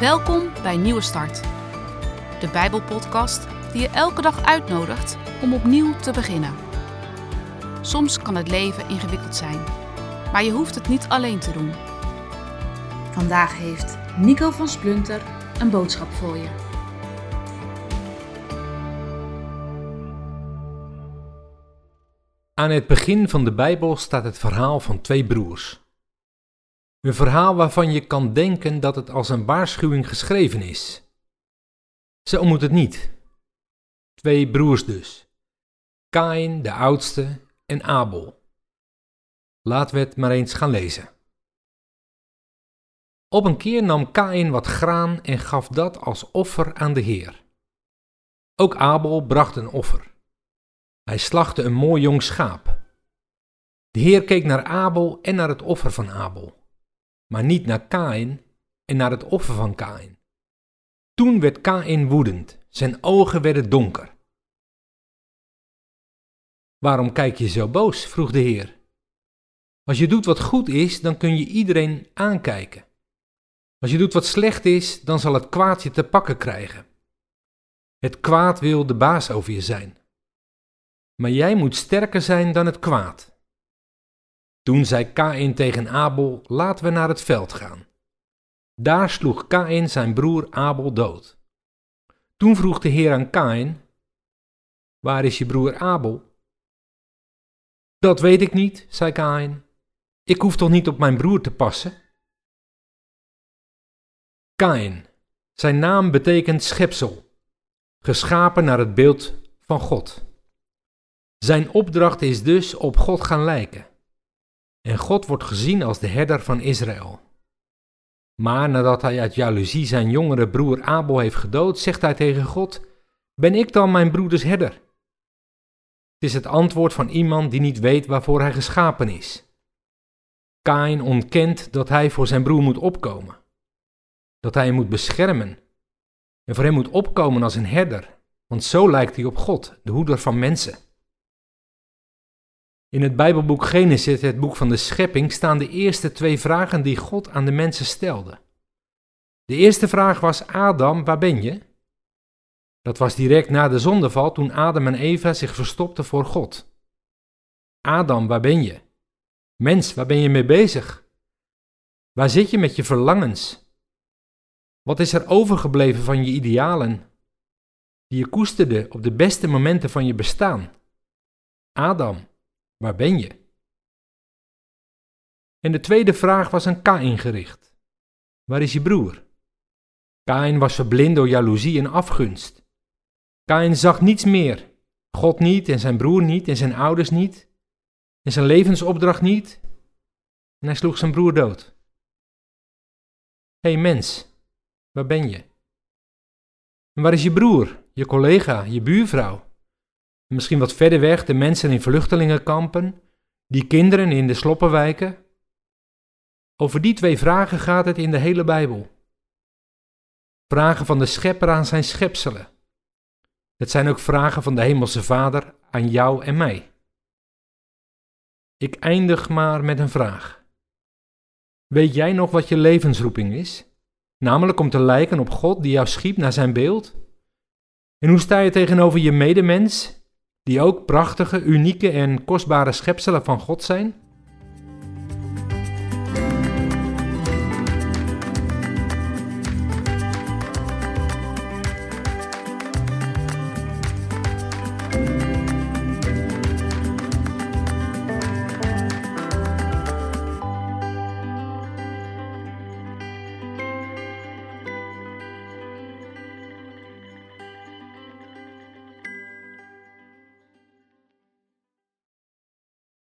Welkom bij Nieuwe Start, de Bijbelpodcast die je elke dag uitnodigt om opnieuw te beginnen. Soms kan het leven ingewikkeld zijn, maar je hoeft het niet alleen te doen. Vandaag heeft Nico van Splunter een boodschap voor je. Aan het begin van de Bijbel staat het verhaal van twee broers. Een verhaal waarvan je kan denken dat het als een waarschuwing geschreven is. Zo moet het niet. Twee broers dus. Kain, de oudste, en Abel. Laten we het maar eens gaan lezen. Op een keer nam Kain wat graan en gaf dat als offer aan de Heer. Ook Abel bracht een offer. Hij slachtte een mooi jong schaap. De Heer keek naar Abel en naar het offer van Abel maar niet naar Kain en naar het offer van Kain. Toen werd Kain woedend, zijn ogen werden donker. Waarom kijk je zo boos? vroeg de Heer. Als je doet wat goed is, dan kun je iedereen aankijken. Als je doet wat slecht is, dan zal het kwaad je te pakken krijgen. Het kwaad wil de baas over je zijn. Maar jij moet sterker zijn dan het kwaad. Toen zei Kain tegen Abel: Laten we naar het veld gaan. Daar sloeg Kain zijn broer Abel dood. Toen vroeg de Heer aan Kain: Waar is je broer Abel? Dat weet ik niet, zei Kain. Ik hoef toch niet op mijn broer te passen? Kain, zijn naam betekent schepsel, geschapen naar het beeld van God. Zijn opdracht is dus op God gaan lijken. En God wordt gezien als de herder van Israël. Maar nadat hij uit jaloezie zijn jongere broer Abel heeft gedood, zegt hij tegen God: Ben ik dan mijn broeders herder? Het is het antwoord van iemand die niet weet waarvoor hij geschapen is. Kain ontkent dat hij voor zijn broer moet opkomen, dat hij hem moet beschermen en voor hem moet opkomen als een herder, want zo lijkt hij op God, de hoeder van mensen. In het Bijbelboek Genesis, het boek van de schepping, staan de eerste twee vragen die God aan de mensen stelde. De eerste vraag was: Adam, waar ben je? Dat was direct na de zondeval toen Adam en Eva zich verstopten voor God. Adam, waar ben je? Mens, waar ben je mee bezig? Waar zit je met je verlangens? Wat is er overgebleven van je idealen, die je koesterde op de beste momenten van je bestaan? Adam, Waar ben je? En de tweede vraag was aan Kain gericht. Waar is je broer? Kain was verblind door jaloezie en afgunst. Kain zag niets meer. God niet en zijn broer niet en zijn ouders niet. En zijn levensopdracht niet. En hij sloeg zijn broer dood. Hé hey mens, waar ben je? En waar is je broer, je collega, je buurvrouw? Misschien wat verder weg de mensen in vluchtelingenkampen, die kinderen in de sloppenwijken. Over die twee vragen gaat het in de hele Bijbel. Vragen van de schepper aan zijn schepselen. Het zijn ook vragen van de Hemelse Vader aan jou en mij. Ik eindig maar met een vraag. Weet jij nog wat je levensroeping is? Namelijk om te lijken op God die jou schiep naar zijn beeld? En hoe sta je tegenover je medemens die ook prachtige, unieke en kostbare schepselen van God zijn?